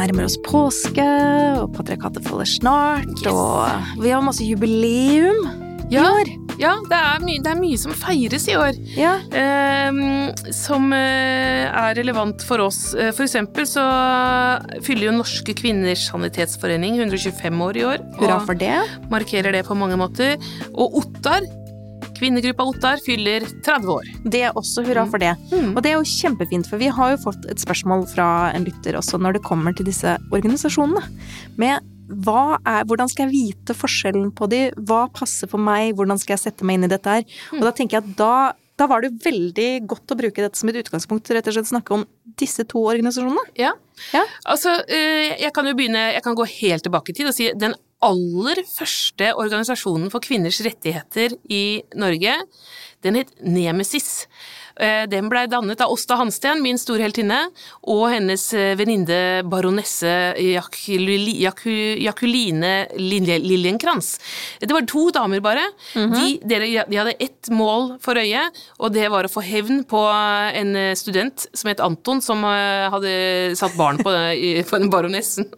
nærmer oss påske, og patriarkatet faller snart, Yes. og vi har masse jubileum Ja. i år. Ja, det er, mye, det er mye som feires i år. Ja. eh, som er relevant for oss. Eh, For eksempel så fyller jo Norske Kvinners Sanitetsforening 125 år i år. Hurra for det. markerer det på mange måter. Og Ottar, kvinnegruppa Ottar, fyller 30 år. Det er også hurra for det. Mm. Og det er jo kjempefint, for vi har jo fått et spørsmål fra en lytter også når det kommer til disse organisasjonene. Med er, hvordan skal jeg vite forskjellen på de, hva passer for meg, hvordan skal jeg sette meg inn i dette her? Og da tenker jeg at da, da var det jo veldig godt å bruke dette som et utgangspunkt, rett og slett snakke om disse to organisasjonene. Ja. Ja. Altså, eh, jeg kan jo begynne Jeg kan gå helt tilbake i tid og si den aller første organisasjonen for kvinners rettigheter i Norge, den het Nemesis. Eh, Den blei dannet av Åsta Hansten, min storheltinne, og hennes eh, venninne baronesse Jakuline Lilje- Liljenkrantz. Det var to damer bare. de, -hmm. de hadde ett mål for øye, og det var å få hevn på en eh, student som het Anton, som hadde satt barn på, på den baronessen.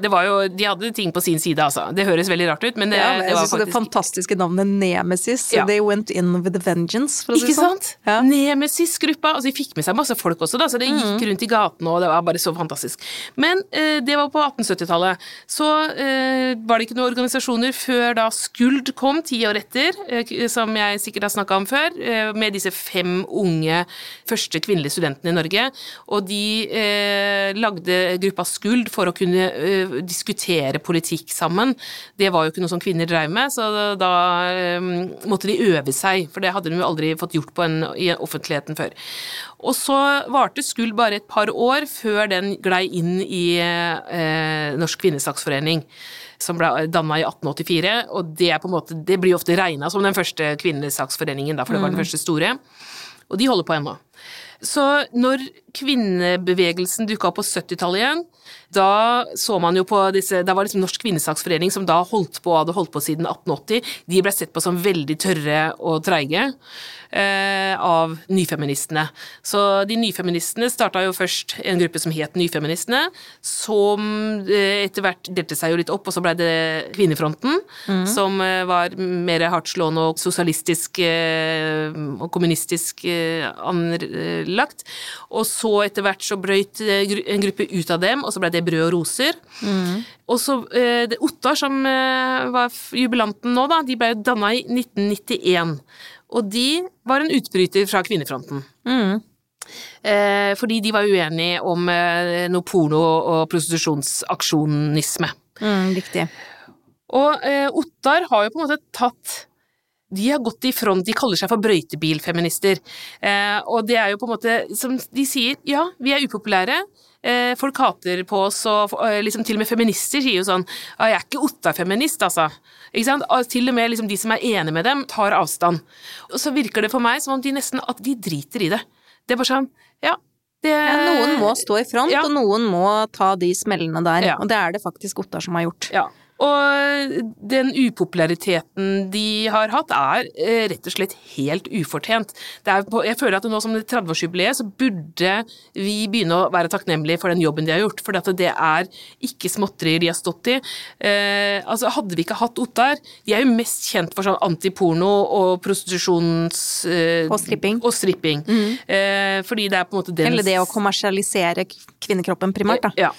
Det var jo, de hadde ting på sin side, altså. Det høres veldig rart ut, men det, Ja, men det var faktisk det fantastiske navnet Nemesis. Ja. They went in with a vengeance, for å si det sånn. Sant? Ja. Nemesis-gruppa. Altså, de fikk med seg masse folk også, da, så det gikk Mm. rundt i gatene, og det var bare så fantastisk. Men eh, det var på 1870-tallet. Så eh, var det ikke noen organisasjoner før da Skuld kom, ti år etter, eh, som jeg sikkert har snakka om før, eh, med disse fem unge første kvinnelige studentene i Norge. Og de eh, lagde gruppa Skuld for å kunne eh, diskutere politikk sammen. Det var jo ikke noe som kvinner drev med, så da måtte de øve seg, for det hadde de jo aldri fått gjort på en, i offentligheten før. Og så varte Skuld bare et par år før den glei inn i eh, Norsk kvinnesaksforening. Som ble danna i 1884, og det, er på en måte, det blir ofte regna som den første kvinnesaksforeningen, da, for det var den første store. Og de holder på ennå. Så når kvinnebevegelsen dukka opp på 70-tallet igjen, da så man jo på disse Da var liksom Norsk kvinnesaksforening, som da holdt på, hadde holdt på siden 1880, de ble sett på som veldig tørre og treige av nyfeministene. Så de nyfeministene starta jo først en gruppe som het Nyfeministene, som eh, etter hvert delte seg jo litt opp, og så ble det Kvinnefronten, som eh, var mer hardtslående og sosialistisk eh, og kommunistisk eh, anlagt. Og så etter hvert så brøyt eh, en gruppe ut av dem, og så ble det Brød og roser. Og så eh, Ottar, som eh, var jubilanten nå, da, de ble jo danna i 1991. Og de var en utbryter fra Kvinnefronten. Mm. Eh, fordi de var uenige om eh, noe porno- og prostitusjonsaksjonisme. Mm, riktig. Og eh, Ottar har jo på en måte tatt de har gått i front, de kaller seg for brøytebilfeminister. Eh, og det er jo på en måte som de sier, ja, vi er upopulære. Eh, folk hater på oss, og eh, liksom til og med feminister sier jo sånn Jeg er ikke Ottar-feminist, altså. Ikke sant? Og til og med liksom de som er enige med dem, tar avstand. Og så virker det for meg som om de nesten at de driter i det. Det er bare sånn, ja det, Ja, noen må stå i front, ja. og noen må ta de smellene der. Ja. Og det er det faktisk Ottar som har gjort. Ja. Og den upopulariteten de har hatt, er eh, rett og slett helt ufortjent. Det på, jeg føler at nå som det 30-årsjubileet, så burde vi begynne å være takknemlige for den jobben de har gjort. For det er ikke småtterier de har stått i. Eh, altså Hadde vi ikke hatt Ottar De er jo mest kjent for sånn antiporno og prostitusjons... Eh, Og stripping. Og stripping. Eh, fordi det er på en måte den Eller det å kommersialisere kvinnekroppen primært, da. ja.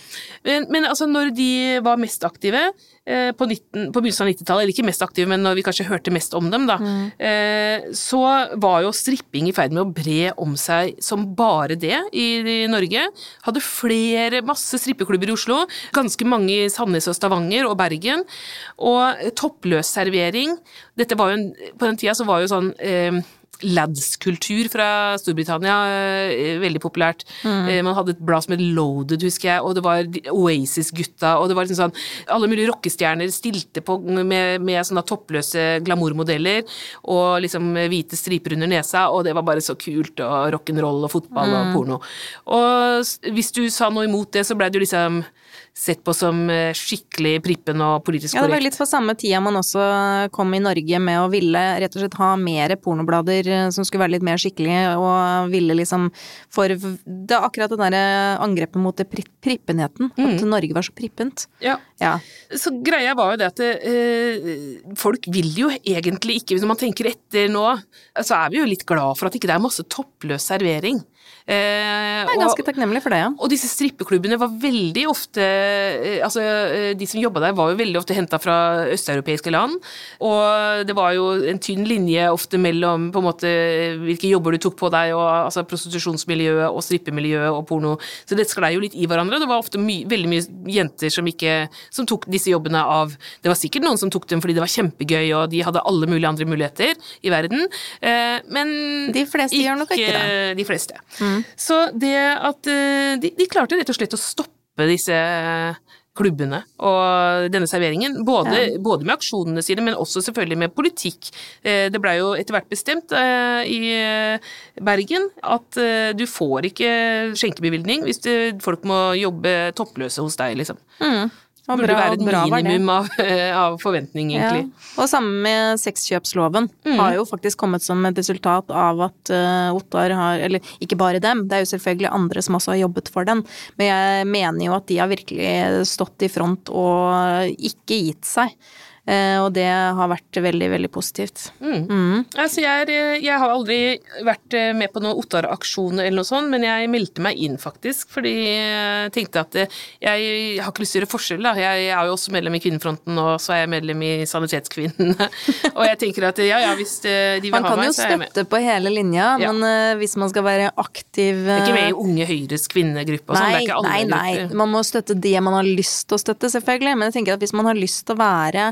Men, men altså, når de var mest aktive på, 19, på begynnelsen av 90-tallet, eller ikke mest aktive, men når vi kanskje hørte mest om dem, da, mm. så var jo stripping i ferd med å bre om seg som bare det i, Norge. Hadde flere, masse strippeklubber i Oslo, ganske mange i Sandnes og Stavanger og Bergen, og toppløsservering. Dette var jo på den tida så var jo sånn eh, lads-kultur fra Storbritannia eh, veldig populært. Mm. man hadde et blad som het Loaded, husker jeg, og det var Oasis-gutta, og det var liksom sånn Alle mulige rockestjerner stilte på med, med sånne toppløse glamourmodeller og liksom hvite striper under nesa, og det var bare så kult, og rock'n'roll og fotball og porno. Og hvis du sa noe imot det, så ble det jo liksom sett på som eh, skikkelig prippen og politisk korrekt. Ja, det var litt på samme tida man også kom i Norge med å ville rett og slett ha mer pornoblader eh, som skulle være litt mer skikkelige, og ville liksom For det er akkurat det derre angrepet mot det prippenheten. prippenheten. At Norge var så prippent. Ja. Ja. Så greia var jo det at øh, folk vil jo egentlig ikke, når man tenker etter nå, så er vi jo litt glad for at ikke det er masse toppløs servering. Eh, Jeg er ganske takknemlig for det, ja. Og disse strippeklubbene var veldig ofte eh, Altså, eh, de som jobba der, var jo veldig ofte henta fra østeuropeiske land. Og det var jo en tynn linje ofte mellom på en måte hvilke jobber du tok på deg, og altså prostitusjonsmiljøet og strippemiljøet og porno. Så det sklei jo litt i hverandre. Det var ofte my veldig mye jenter som ikke Som tok disse jobbene av Det var sikkert noen som tok dem fordi det var kjempegøy, og de hadde alle mulige andre muligheter i verden, eh, men De fleste gjør nok ikke det. Mm. de fleste. Så det at eh, de, de klarte rett og slett å stoppe disse klubbene og denne serveringen, både, både med aksjonene sine, men også selvfølgelig med politikk. Eh, Det blei jo etter hvert bestemt eh, i eh, Bergen at eh, du får ikke skjenkebevilgning hvis folk må jobbe toppløse hos deg, liksom. Og Det burde bra, være et bra minimum av, av forventning, egentlig. Ja. Og sammen med sexkjøpsloven Mm. har jo faktisk kommet som et resultat av at uh, Ottar har Eller ikke bare dem, det er jo selvfølgelig andre som også har jobbet for den, men jeg mener jo at de har virkelig stått i front og ikke gitt seg. Eh, og det har vært veldig, veldig positivt. Mm. Altså, jeg, er, jeg har aldri vært eh, med på noen Ottar-aksjon eller noe sånt, men jeg meldte meg inn faktisk, fordi jeg tenkte at eh, jeg har ikke lyst til å gjøre forskjell, da. Jeg er jo også medlem i Kvinnefronten, og så er jeg medlem i Sanitetskvinnene. og jeg tenker at ja, ja, hvis eh, de vil Man ha meg, så er jeg med. Man kan jo støtte på hele linja, Ja. men eh, hvis man skal være aktiv er ikke med eh, i Unge Høyres kvinnegruppe og sånn, det er ikke alle nei, nei. grupper. Man må støtte det man har lyst til å støtte, selvfølgelig. Men jeg tenker at hvis man har lyst til å være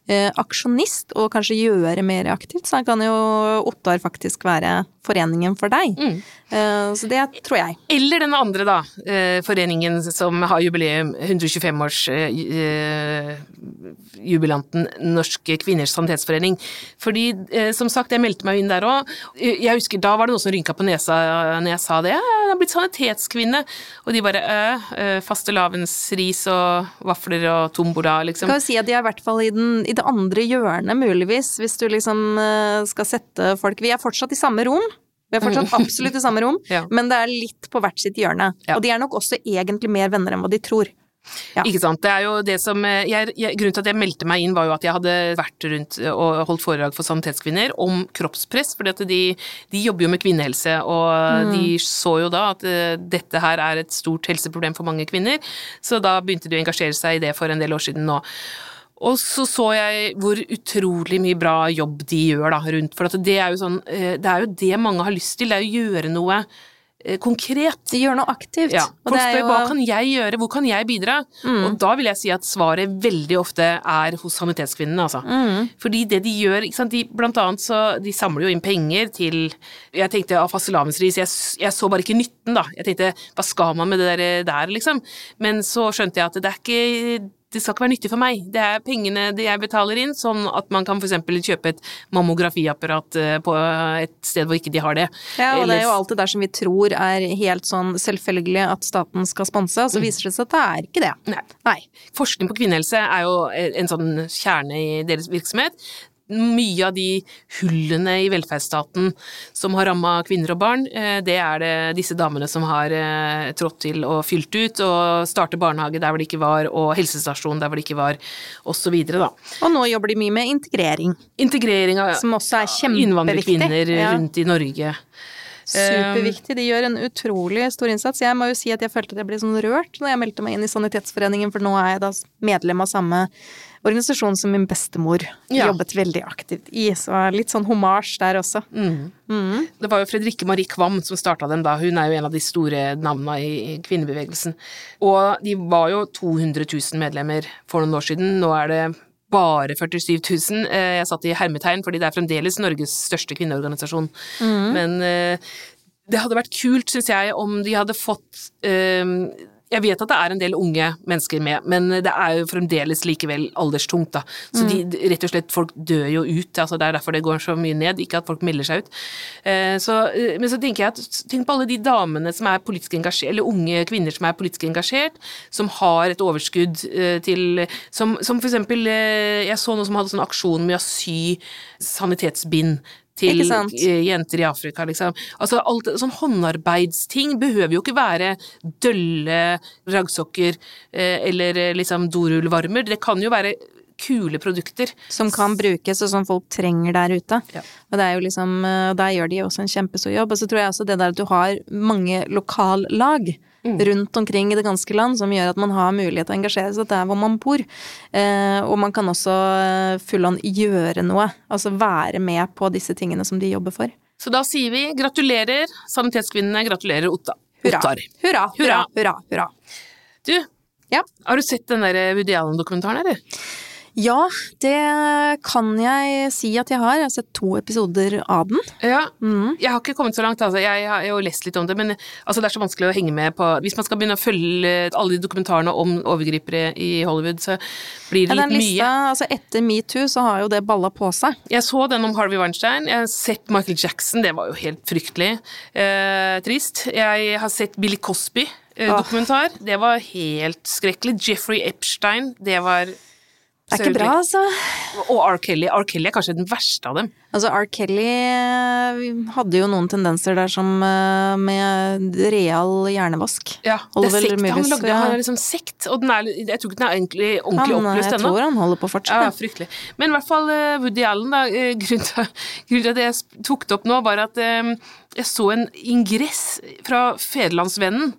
aksjonist og kanskje gjøre mer aktivt, så kan jo Ottar faktisk være foreningen for deg. Mm. Eh, så det tror jeg. Eller den andre, da. eh, Foreningen som har jubileum, 125-års eh, jubilanten Norske kvinners sanitetsforening. Fordi, eh, som sagt, jeg meldte meg inn der òg. Jeg husker da var det noen som rynka på nesa når jeg sa det. Jeg har blitt sanitetskvinne. Og de bare øh, fastelavnsris og vafler og tombola, liksom. Kan jo si at de er i hvert fall i, den, i det andre hjørnet, muligvis, hvis du liksom eh, skal sette folk Vi er fortsatt i samme rom. Vi er fortsatt absolutt i samme rom, Ja. men det er litt på hvert sitt hjørne. Ja. Og de er nok også egentlig mer venner enn hva de tror. Ja. Ikke sant. Det er jo det som eh, jeg, jeg, Grunnen til at jeg meldte meg inn, var jo at jeg hadde vært rundt og holdt foredrag for sanitetskvinner om kroppspress, fordi at de, de jobber jo med kvinnehelse, og de så jo da at eh, dette her er et stort helseproblem for mange kvinner, så da begynte de å engasjere seg i det for en del år siden nå. Og så så jeg hvor utrolig mye bra jobb de gjør da rundt, for at det er jo sånn, eh, det er jo det mange har lyst til, det er å gjøre noe eh, konkret. De gjør noe aktivt. Ja, Folk spør jo- Mm. hva kan jeg gjøre, hvor kan jeg bidra? Og da vil jeg si at svaret veldig ofte er hos Sanitetskvinnene, altså. Mm. Fordi det de gjør, de, blant annet så de samler jo inn penger til Jeg tenkte av fastelavnsris, jeg, jeg så bare ikke nytten, da. Jeg tenkte hva skal man med det der, der liksom? Men så skjønte jeg at det er ikke det skal ikke være nyttig for meg. Det er pengene det jeg betaler inn, sånn at man kan f.eks. kjøpe et mammografiapparat eh, på et sted hvor ikke de har det. Ja, og det er jo alltid alt det der som vi tror er helt sånn selvfølgelig at staten skal sponse, og så viser det seg at det er ikke det. Nei. Nei. Forskning på kvinnehelse er jo en sånn kjerne i deres virksomhet. Mye av de hullene i velferdsstaten som har ramma kvinner og barn, eh, det er det disse damene som har eh, trådt til og fylt ut, og starter barnehage der hvor det ikke var, og helsestasjon der hvor det ikke var, osv. da. Og nå jobber de mye med integrering, Integrering av som også er kjempeviktig. innvandrerkvinner Ja. rundt i Norge. Superviktig. De gjør en utrolig stor innsats. Jeg må jo si at jeg følte at jeg ble sånn rørt når jeg meldte meg inn i Sanitetsforeningen, for nå er jeg da medlem av samme organisasjon som min bestemor Ja. jobbet veldig aktivt i, så litt sånn homasj der også. Mm. Det var jo Fredrikke Marie Kvam som starta dem da, hun er jo en av de store navna i kvinnebevegelsen. Og de var jo 200 000 medlemmer for noen år siden, nå er det bare 47 000. Eh, Jeg satt i hermetegn, fordi det er fremdeles Norges største kvinneorganisasjon. Men eh, det hadde vært kult, syns jeg, om de hadde fått eh, jeg vet at det er en del unge mennesker med, men det er jo fremdeles likevel alderstungt, da. Så de, rett og slett, folk dør jo ut, altså det er derfor det går så mye ned, ikke at folk melder seg ut. Eh, så, eh, men så tenker jeg at tenk på alle de damene som er politisk engasjert, eller unge kvinner som er politisk engasjert, som har et overskudd eh, til Som, som for eksempel, eh, jeg så noen som hadde sånn aksjon med å sy sanitetsbind til eh, jenter i Afrika, liksom. Altså alt sånn håndarbeidsting behøver jo ikke være dølle raggsokker eh, eller eh, liksom dorullvarmer. Det kan jo være kule produkter. Som kan brukes, og som folk trenger der ute. Ja. Og det er jo liksom, der gjør de også en kjempestor jobb. Og så tror jeg også det der at du har mange lokallag Mm. Rundt omkring i det ganske land, som gjør at man har mulighet til å engasjere seg der hvor man bor. Eh, og man kan også eh, full gjøre noe. Altså være med på disse tingene som de jobber for. Så da sier vi gratulerer, Sanitetskvinnene. Gratulerer, Otta. Hurra. Hurra, hurra, Hurra. hurra, hurra. Du, Ja. har du sett den der Woody Allen-dokumentaren, eller? Ja, det kan jeg si at jeg har. Jeg har sett to episoder av den. Ja. Mm. Jeg har ikke kommet så langt, altså. Jeg har jo lest litt om det, men altså, det er så vanskelig å henge med på Hvis man skal begynne å følge alle de dokumentarene om overgripere i Hollywood, så blir Ja, det den litt lista, mye. altså Etter metoo så har jo det balla på seg. Jeg så den om Harvey Weinstein. Jeg har sett Michael Jackson, det var jo helt fryktelig eh, trist. Jeg har sett Billy Cosby. Eh, dokumentar. Det var helt skrekkelig. Jeffrey Epstein, det var Det er ikke bra, altså. Og R. Kelly. R. Kelly er kanskje den verste av dem. Altså, R. Kelly eh, hadde jo noen tendenser der som eh, med real hjernevask. Ja, det er sekt. Han lagde ja. han liksom sekt, og den er, jeg tror ikke den er egentlig ordentlig Han, eh, oppløst jeg tror han holder på fortsatt. Ja, fryktelig. Men i hvert fall Woody Allen, da. Grunnen til, grunnen til at jeg tok det opp nå, var at jeg så en ingress fra Federlandsvennen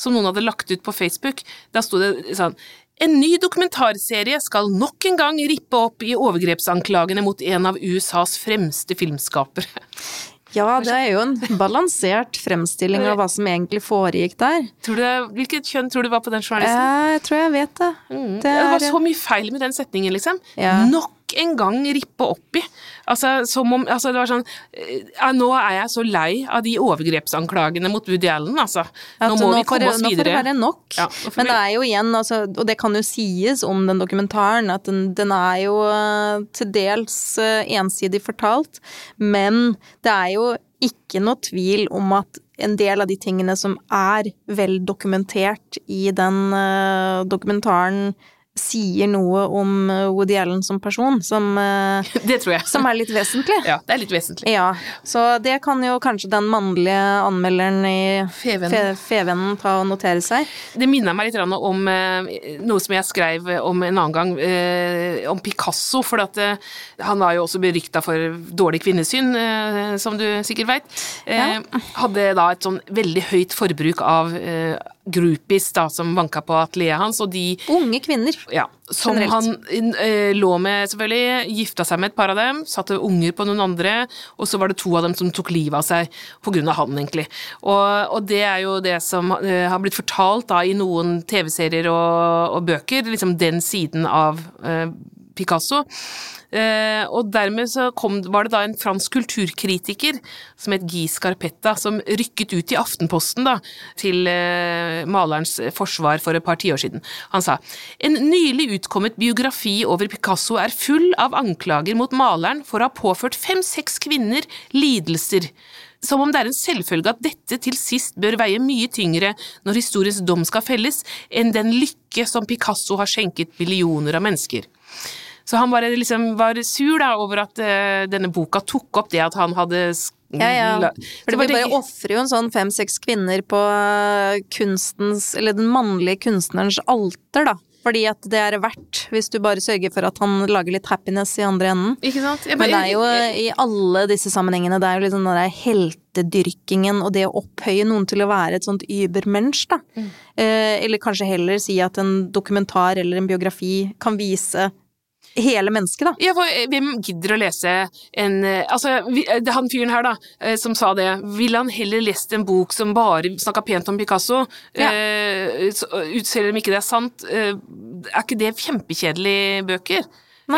som noen hadde lagt ut på Facebook. Da sto det sånn en ny dokumentarserie skal nok en gang rippe opp i overgrepsanklagene mot en av USAs fremste filmskapere. Ja, det er jo en balansert fremstilling av hva som egentlig foregikk der. Tror du, det- hvilket kjønn tror du var på den journalisten? Jeg tror jeg vet det. Mm. Det Det var er- så mye feil med den setningen, liksom. Ja. Nok en gang rippe opp i. Altså, som om Altså, det var sånn eh, ja, Nå er jeg så lei av de overgrepsanklagene mot Woody Allen, altså. Nå må må vi komme det- oss Nå får det være nok. Ja, Men det er jo igjen, altså, og det kan jo sies om den dokumentaren, at den, den er jo eh, til dels eh, ensidig fortalt, men det er jo ikke noe tvil om at en del av de tingene som er vel dokumentert i den eh, dokumentaren, sier noe om eh, Woody Allen som person, som, eh, Det tror jeg. som er litt vesentlig. Ja, det er litt vesentlig. Ja, så det kan jo kanskje den mannlige anmelderen i Fevennen. Fe- Fevennen ta og notere seg. Det minner meg litt om eh, noe som jeg skrev om en annen gang, om Picasso. For at, han var jo også berykta for dårlig kvinnesyn, som du sikkert veit. Ja. Hadde da et sånn veldig høyt forbruk av groupies da, som vanka på atelieret hans, og de Unge kvinner. ja, som Generelt. han eh, lå med, selvfølgelig. Gifta seg med et par av dem, satte unger på noen andre, og så var det to av dem som tok livet av seg på grunn av han, egentlig. Og, og det er jo det som eh, har blitt fortalt da i noen TV-serier og, og bøker, liksom den siden av eh, Picasso. Eh, og dermed så kom, var det da en fransk kulturkritiker som het Guy Scarpetta, som rykket ut i Aftenposten da, til eh, malerens forsvar for et par tiår siden. Han sa en nylig utkommet biografi over Picasso er full av anklager mot maleren for å ha påført fem-seks kvinner lidelser. Som om det er en selvfølge at dette til sist bør veie mye tyngre når historiens dom skal felles, enn den lykke som Picasso har skjenket millioner av mennesker. Så han bare liksom var sur da over at uh, denne boka tok opp det at han hadde Ja, ja. For vi bare ofrer jo en sånn fem-seks kvinner på øh, kunstens, eller den mannlige kunstnerens alter, da. Fordi at det er verdt, hvis du bare sørger for at han lager litt happiness i andre enden. Ikke sant? Bare, Men det er jo i alle disse sammenhengene, det er jo liksom den der heltedyrkingen og det å opphøye noen til å være et sånt übermensch, da. Mm. Eh, eller kanskje heller si at en dokumentar eller en biografi kan vise hele mennesket, da. Ja, for hvem gidder å lese en eh, Altså, eh, han fyren her, da, eh, som sa det, ville han heller lest en bok som bare snakka pent om Picasso? Ja. uh, selv om ikke det er sant, uh, er ikke det kjempekjedelige bøker?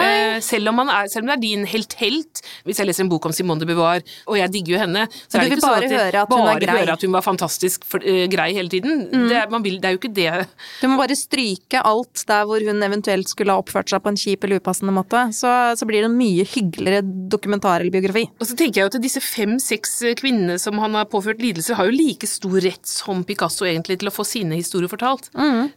Eh, selv, om er, selv om det er din helt-helt, hvis jeg leser en bok om Simone de Beauvoir, og jeg digger jo henne, så er det ikke sånn at jeg høre at bare grei. Mm. hører at hun var fantastisk for, uh, grei hele tiden. Det, er, man vil, det er jo ikke det. Du må bare stryke alt der hvor hun eventuelt skulle ha oppført seg på en kjip eller upassende måte, så, så blir det en mye hyggeligere dokumentar eller biografi. Og så tenker jeg jo at disse fem-seks kvinnene som han har påført lidelser, har jo like stor rett som Picasso egentlig til å få sine historier fortalt.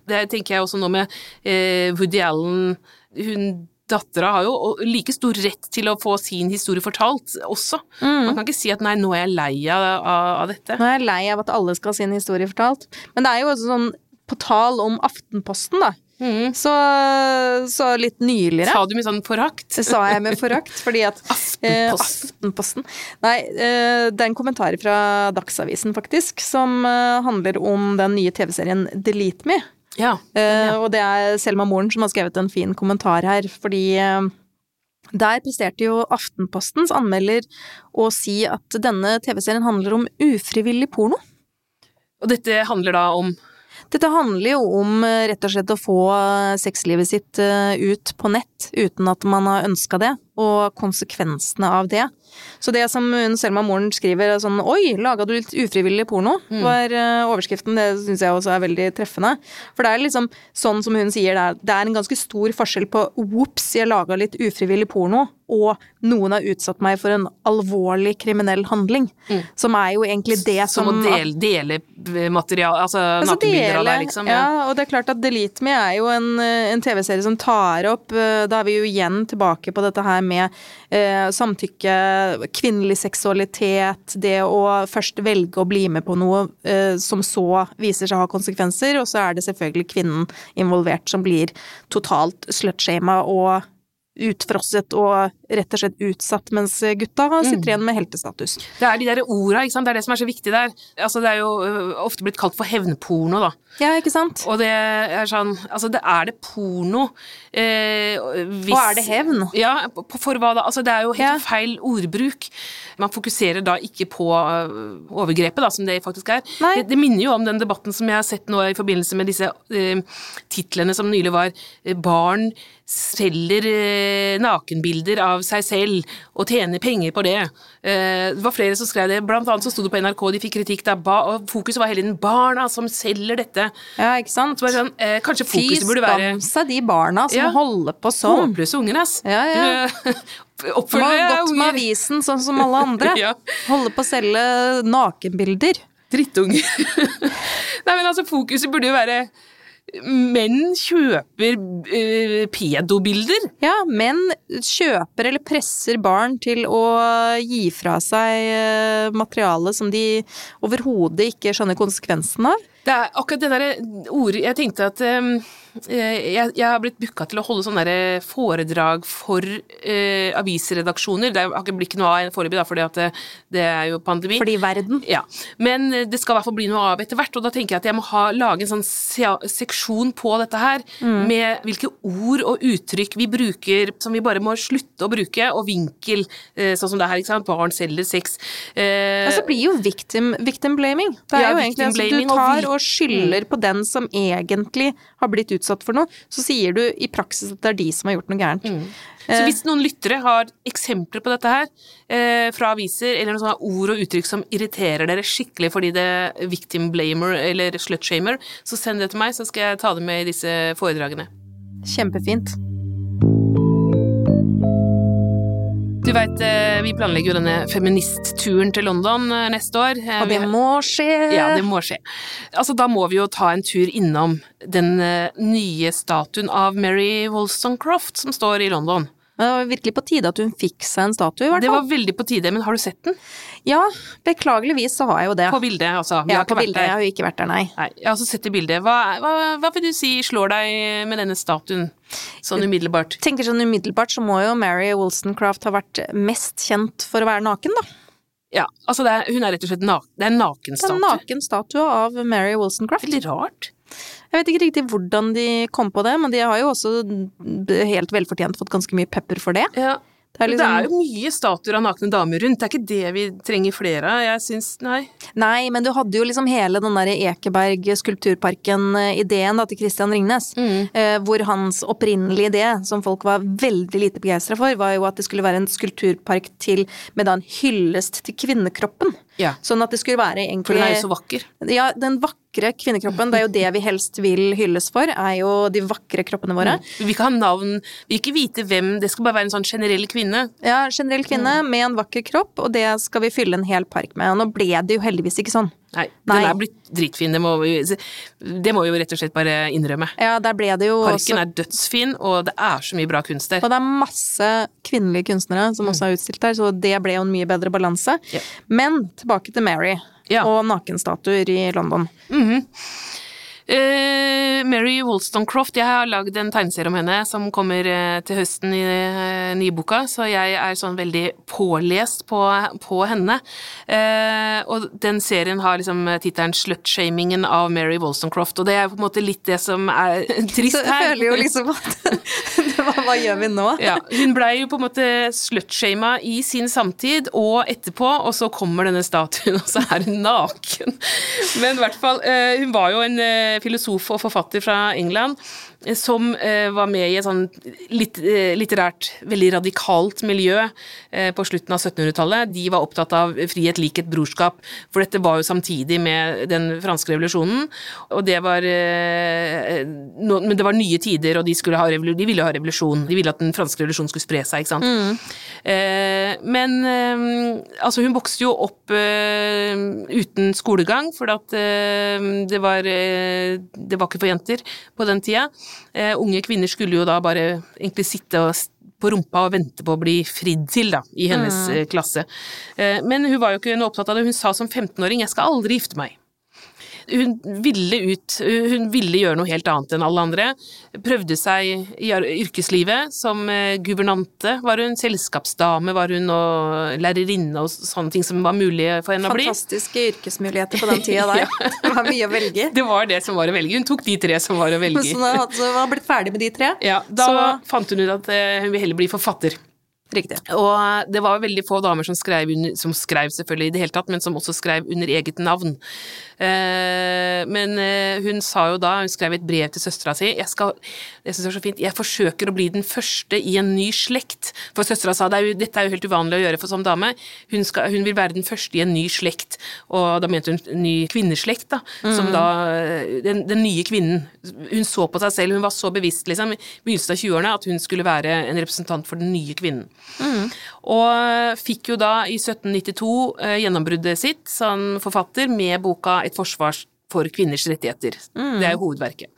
Det tenker jeg også nå med eh, Woody Allen. Hun dattera har jo like stor rett til å få sin historie fortalt også. Mm. Man kan ikke si at nei, nå er jeg lei av, av dette. Nå er jeg lei av at alle skal ha sin historie fortalt. Men det er jo også sånn på tal om Aftenposten, da. Mm. Så, så litt nyligere Sa du med sånn forakt? Det sa jeg med forakt, fordi at eh, Aftenposten. Aftenposten Nei, eh, det er en kommentar fra Dagsavisen, faktisk, som eh, handler om den nye TV-serien Delete Me. Ja. Eh, og det er Selma Moren som har skrevet en fin kommentar her, fordi eh, der presterte jo Aftenpostens anmelder å si at denne TV-serien handler om ufrivillig porno. Og dette handler da om Dette handler jo om eh, rett og slett å få sexlivet sitt ut på nett uten at man har ønska det, og konsekvensene av det. Så det som Selma Moren skriver er sånn Oi, laga du litt ufrivillig porno? var eh, overskriften. Det syns jeg også er veldig treffende. For det er liksom sånn som hun sier, det er, det er en ganske stor forskjell på ops, jeg laga litt ufrivillig porno, og noen har utsatt meg for en alvorlig kriminell handling. Som er jo egentlig det som Som å dele, dele materiale, altså, Altså, nakenbilder av deg, liksom. Ja. og det er klart at Delete Me er jo en, eh, en TV-serie som tar opp eh, Da er vi jo igjen tilbake på dette her med eh, samtykke, kvinnelig seksualitet, det å først velge å bli med på noe eh, som så viser seg å ha konsekvenser, og så er det selvfølgelig kvinnen involvert som blir totalt slutshama og utfrosset og rett og slett utsatt, mens gutta Mm. sitter igjen med heltestatus. Det er de der orda, ikke sant. Det er det som er så viktig der. Altså, det er jo ofte blitt kalt for hevnporno, da. Ja, ikke sant? Og det er sånn Altså, det er det porno eh, hvis Og er det hevn? Ja, på- for hva da? Altså, det er jo helt Ja. feil ordbruk. Man fokuserer da ikke på ø, overgrepet, da, som det faktisk er. Det, det minner jo om den debatten som jeg har sett nå i forbindelse med disse eh, titlene som nylig var Barn selger eh, nakenbilder av seg selv og tjener penger på det. Eh, det var flere som skrev det, blant annet så sto det på NRK, de fikk kritikk da, og fokuset var hele tiden barna som selger dette. Ja, ikke sant? Så sånn, eh, kanskje fokuset burde være Fy seg de barna som Ja. holder på sånn. håpløse unger, ass. Ja, ja. Du, unger. Har gått med avisen sånn som alle andre. Ja. Holder på å selge nakenbilder. Drittunger. Nei, men altså, fokuset burde jo være Menn kjøper uh, pedobilder. Ja, menn kjøper eller presser barn til å gi fra seg eh, materiale som de overhodet ikke skjønner konsekvensen av. Det er akkurat det derre ordet Jeg tenkte at eh, jeg, jeg har blitt booka til å holde sånne der foredrag for eh, avisredaksjoner. Det har ikke blitt noe av foreløpig, for det, det er jo pandemi. Fordi verden Ja, men eh, det skal i hvert fall bli noe av etter hvert, og da tenker jeg at jeg må ha, lage en sånn se- seksjon på dette her, med hvilke ord og uttrykk vi bruker som vi bare må slutte å bruke, og vinkel, eh, sånn som det her, ikke sant, barn selger sex. Eh, Altså blir jo victim, victim blaming. Det er Ja, jo egentlig altså, Du tar vil- og skylder på den som egentlig har blitt utsatt for noe. Så sier du i praksis at det er de som har gjort noe gærent. Så hvis noen lyttere har eksempler på dette her, eh, fra aviser, eller noen sånne ord og uttrykk som irriterer dere skikkelig fordi det er victim blamer eller slutshamer, så send det til meg, så skal jeg ta det med i disse foredragene. Kjempefint. Du veit, vi planlegger jo denne feministturen til London eh, neste år. Eh, Og det må skje! Ja, det må skje. Altså, da må vi jo ta en tur innom den eh, nye statuen av Mary Wollstonecroft som står i London. Det var virkelig på tide at hun fikk seg en statue, i hvert fall. Det var veldig på tide, men har du sett den? Ja, beklageligvis så har jeg jo det. På bildet, altså. Vi ja, har på bildet. der. Jeg har jo ikke vært der, nei. Nei, jeg har også sett det bildet. Hva, hva, hva vil du si slår deg med denne statuen, sånn umiddelbart? tenker sånn umiddelbart så må jo Mary Wollstonecraft ha vært mest kjent for å være naken, da. Ja, altså det er, hun er rett og slett naken, det er en Det er nakenstatue. en naken statue av Mary Wollstonecraft. Veldig rart. Jeg vet ikke riktig hvordan de kom på det, men de har jo også helt velfortjent fått ganske mye pepper for det. Ja. Det er liksom Det er jo mye statuer av nakne damer rundt, det er ikke det vi trenger flere av. Jeg syns Nei. Nei, men du hadde jo liksom hele den derre Ekeberg skulpturparken-ideen til Christian Ringnes. Mm. Eh, hvor hans opprinnelige idé, som folk var veldig lite begeistra for, var jo at det skulle være en skulpturpark til med da en hyllest til kvinnekroppen. Ja. Sånn at det skulle være egentlig For den er jo så vakker. Ja, den vakre kvinnekroppen, det er jo det vi helst vil hylles for, er jo de vakre kroppene våre. Vi vil ikke ha navn, vi vil ikke vite hvem, det skal bare være en sånn generell kvinne. Ja, generell kvinne Mm. med en vakker kropp, og det skal vi fylle en hel park med. Og nå ble det jo heldigvis ikke sånn. Nei, Nei. den er blitt dritfin, det må, vi, det må vi jo rett og slett bare innrømme. Ja, der ble det jo Parken også er dødsfin, og det er så mye bra kunst der. Og det er masse kvinnelige kunstnere som også har utstilt der, så det ble jo en mye bedre balanse. Ja. Men tilbake til Mary Ja. og nakenstatuer i London. Eh, Mary Wollstonecroft, jeg har lagd en tegneserie om henne som kommer eh, til høsten i uh, nyboka, så jeg er sånn veldig pålest på, på henne. Uh, og den serien har liksom tittelen 'Slutshamingen av Mary Wollstonecroft', og det er på en måte litt det som er trist her. Så jeg føler jo liksom at hva, hva gjør vi nå? Ja, hun blei jo på en måte slutshama i sin samtid og etterpå, og så kommer denne statuen, og så er hun naken. Men i hvert fall, eh, hun var jo en eh, filosof og forfatter fra England som eh, var med i et sånn eh, litterært veldig radikalt miljø eh, på slutten av 1700-tallet. De var opptatt av frihet, likhet, brorskap, for dette var jo samtidig med den franske revolusjonen, og det var Men det var nye tider, og de, ha de ville ha revolusjon. De ville at den franske revolusjonen skulle spre seg, ikke sant. Eh, men altså, hun vokste jo opp uten skolegang, for at det var Det var ikke for jenter på den tida. Eh, unge kvinner skulle jo da bare egentlig sitte på rumpa og vente på å bli fridd til, da, i hennes mm. klasse. Eh, men hun var jo ikke noe opptatt av det. Hun sa som 15-åring 'jeg skal aldri gifte meg'. Hun ville ut, hun ville gjøre noe helt annet enn alle andre. Prøvde seg i yrkeslivet. Som eh, guvernante var hun, selskapsdame var hun, og lærerinne og sånne ting som var mulig for henne å bli. Fantastiske yrkesmuligheter på den tida der. Det var mye å velge. Det var det som var å velge. Hun tok de tre som var å velge Så hun var blitt ferdig med de tre. Ja, da Så fant hun ut at eh, hun ville heller bli forfatter. Riktig. Og det var veldig få damer som skrev, under, som skrev selvfølgelig i det hele tatt, men som også skrev under eget navn. Eh, men eh, hun sa jo da, hun skrev et brev til søstera si, jeg skal, jeg synes det er så fint, jeg forsøker å bli den første i en ny slekt. For søstera sa det er jo, dette er jo helt uvanlig å gjøre for som dame, hun, skal, hun vil være den første i en ny slekt. Og da mente hun ny kvinneslekt, da, som da, eh, den, den nye kvinnen. Hun så på seg selv, hun var så bevisst liksom, i begynnelsen av 20-årene at hun skulle være en representant for den nye kvinnen. Og fikk jo da i 1792 eh, gjennombruddet sitt som forfatter med boka Et forsvar for kvinners rettigheter. Det er jo hovedverket.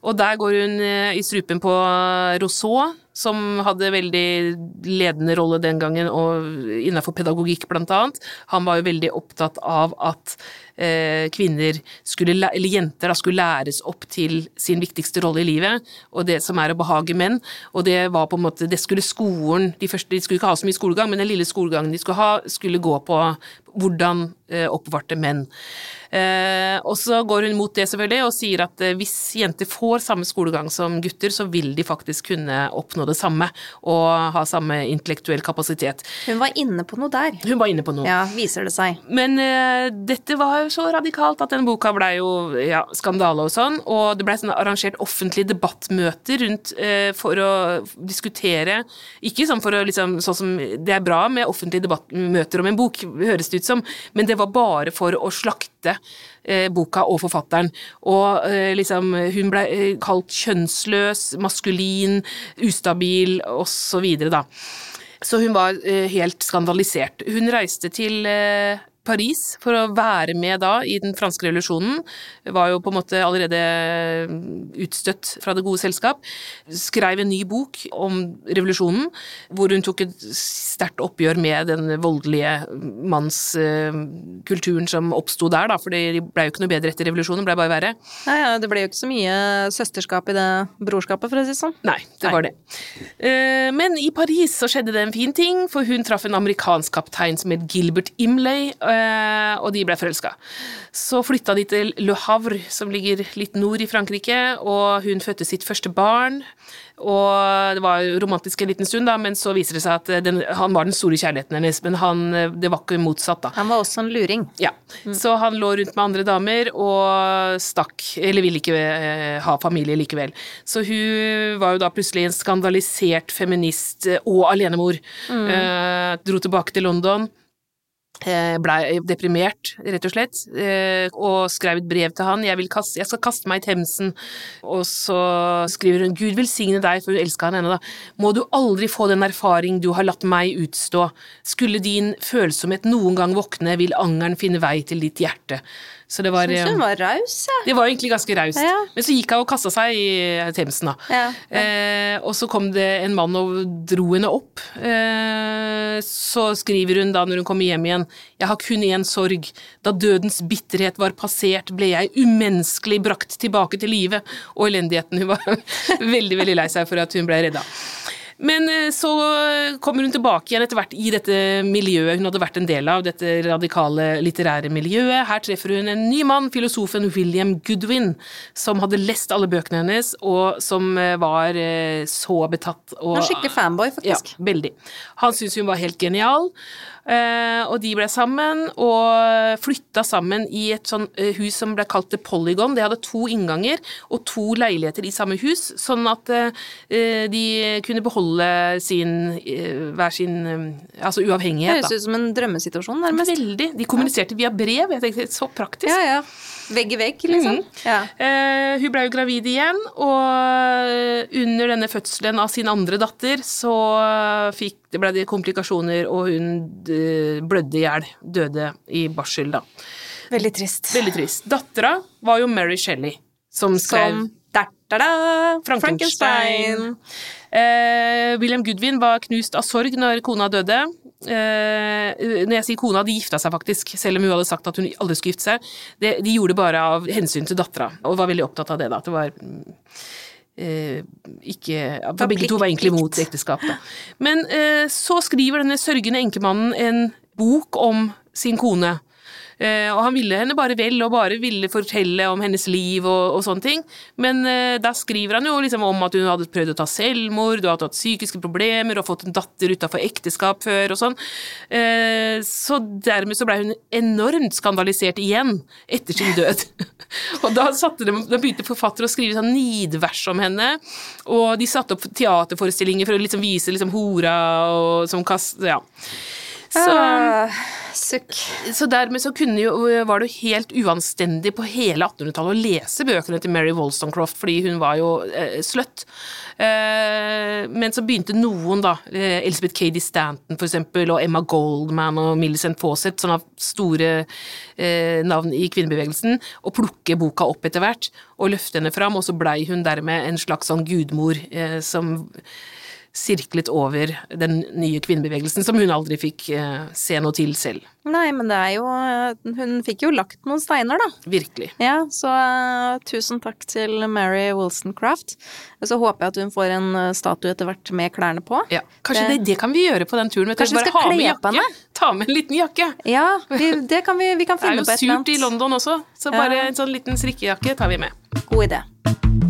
Og der går hun eh, i strupen på Rousseau, som hadde veldig ledende rolle den gangen, og innenfor pedagogikk blant annet. Han var jo veldig opptatt av at eh, kvinner skulle, eller jenter da, skulle læres opp til sin viktigste rolle i livet, og det som er å behage menn. Og det var på en måte, det skulle skolen, de første, de skulle ikke ha så mye skolegang, men den lille skolegangen de skulle ha, skulle gå på hvordan eh, oppvarte menn. Eh, og så går hun mot det selvfølgelig og sier at hvis jenter får samme skolegang som gutter, så vil de faktisk kunne oppnå det samme og ha samme intellektuell kapasitet. Hun var inne på noe der. Hun var inne på noe. Ja, viser det seg. Men uh, dette var jo så radikalt at den boka blei jo ja, skandale og sånn, og det blei sånn arrangert offentlige debattmøter rundt uh, for å diskutere Ikke sånn for å liksom Sånn som Det er bra med offentlige debattmøter om en bok, høres det ut som, men det var bare for å slakte boka og forfatteren. Og eh, liksom Hun blei eh, kalt kjønnsløs, maskulin, ustabil osv., da. Så hun var eh, helt skandalisert. Hun reiste til eh, Paris for å være med da i den franske revolusjonen. Var jo på en måte allerede eh, utstøtt fra det gode selskap. Skrev en ny bok om revolusjonen, hvor hun tok et sterkt oppgjør med den voldelige mannskulturen som oppsto der, da, for det ble jo ikke noe bedre etter revolusjonen, det ble bare verre. Nei, ja, det ble jo ikke så mye søsterskap i det brorskapet, for å si det sånn. Nei, det Nei. var det. Eh, Men i Paris så skjedde det en fin ting, for hun traff en amerikansk kaptein som het Gilbert Imlay, eh, og de ble forelska. Så flytta de til Le Havre, som ligger litt nord i Frankrike, og hun fødte sitt første barn. Og det var romantisk en liten stund, da, men så viser det seg at den, han var den store kjærligheten hennes, men han, det var ikke motsatt, da. Han var også en luring. Ja, så han lå rundt med andre damer og stakk, eller ville ikke eh, ha familie likevel. Så hun var jo da plutselig en skandalisert feminist eh, og alenemor. Eh, dro tilbake til London. Eh, blei deprimert, rett og slett, eh, og skrev et brev til han. Jeg, vil kaste, jeg skal kaste meg i Themsen. Og så skriver hun Gud velsigne deg, for hun elska han ennå, da. Må du aldri få den erfaring du har latt meg utstå. Skulle din følsomhet noen gang våkne, vil angeren finne vei til ditt hjerte. Så det var, Syns eh, hun var raus, ja. det var egentlig ganske raust. Ja. Men så gikk hun og kasta seg i Themsen, da. Ja. Eh, og så kom det en mann og dro henne opp. Eh, så skriver hun da når hun kommer hjem igjen Jeg har kun én sorg. Da dødens bitterhet var passert, ble jeg umenneskelig brakt tilbake til live. Og elendigheten. Hun var veldig, veldig lei seg for at hun ble redda. Men eh, så kommer hun tilbake igjen etter hvert i dette miljøet hun hadde vært en del av, dette radikale litterære miljøet. Her treffer hun en ny mann, filosofen William Goodwin, som hadde lest alle bøkene hennes, og som eh, var eh, så betatt. Og, Hun er skikkelig fanboy, faktisk. ja, veldig. Han syntes hun var helt genial, og de ble sammen og flytta sammen i et sånn eh, hus som ble kalt The Polygon. Det hadde to innganger og to leiligheter i samme hus, sånn at eh, de kunne beholde sin eh, hver sin eh, altså uavhengighet. Høres ut som en drømmesituasjon, nærmest. Veldig. De kommuniserte via brev. Jeg tenkte så praktisk. Ja, ja. Vegg i vegg, liksom. Mm. Ja. Eh, hun ble jo gravid igjen, og under denne fødselen av sin andre datter så fikk, det ble det komplikasjoner, og hun eh, blødde i hjel. Døde i barsel, da. Veldig trist. Veldig trist. Dattera var jo Mary Shelley, som skrev Som da-da-da, Frankenstein. Eh, William Goodwin var knust av sorg når kona døde. Eh, når jeg sier kona, de gifta seg faktisk, selv om hun hadde sagt at hun aldri skulle gifte seg. Det, de gjorde det bare av hensyn til dattera, og var veldig opptatt av det. da, at det var mm, eh, ikke For begge to var egentlig mot ekteskap, da. Men eh, så skriver denne sørgende enkemannen en bok om sin kone. Eh, og han ville henne bare vel, og bare ville fortelle om hennes liv og, og sånne ting. Men eh, da skriver han jo liksom om at hun hadde prøvd å ta selvmord, og hadde hatt psykiske problemer, og fått en datter utafor ekteskap før, og sånn. Eh, så dermed så blei hun enormt skandalisert igjen etter sin død. og da, de, da begynte forfatter å skrive sånn nidvers om henne, og de satte opp teaterforestillinger for å liksom vise liksom hora og som kast... Ja. Så, uh, så dermed så jo, var det jo helt uanstendig på hele 1800-tallet å lese bøkene til Mary Wollstonecraft, fordi hun var jo eh, sløtt. Eh, men så begynte noen, da, eh, Elizabeth Cady Stanton for eksempel, og Emma Goldman og Millicent Fawcett, sånne store eh, navn i kvinnebevegelsen, å plukke boka opp etter hvert og løfte henne fram, og så blei hun dermed en slags sånn gudmor eh, som sirklet over den nye kvinnebevegelsen, som hun aldri fikk eh, se noe til selv. Nei, men det er jo Hun fikk jo lagt noen steiner, da. Virkelig. Ja, så uh, tusen takk til Mary Wollstonecraft. Så håper jeg at hun får en eh, statue etter hvert med klærne på. Ja, Kanskje Det- det, det kan vi gjøre på den turen. Kanskje vi skal kle på jakke. henne? Ta med en liten jakke. Ja, vi, det kan vi, vi kan Det er finne jo på et eller surt i. London også, så Ja. bare en sånn liten strikkejakke tar vi med. God idé.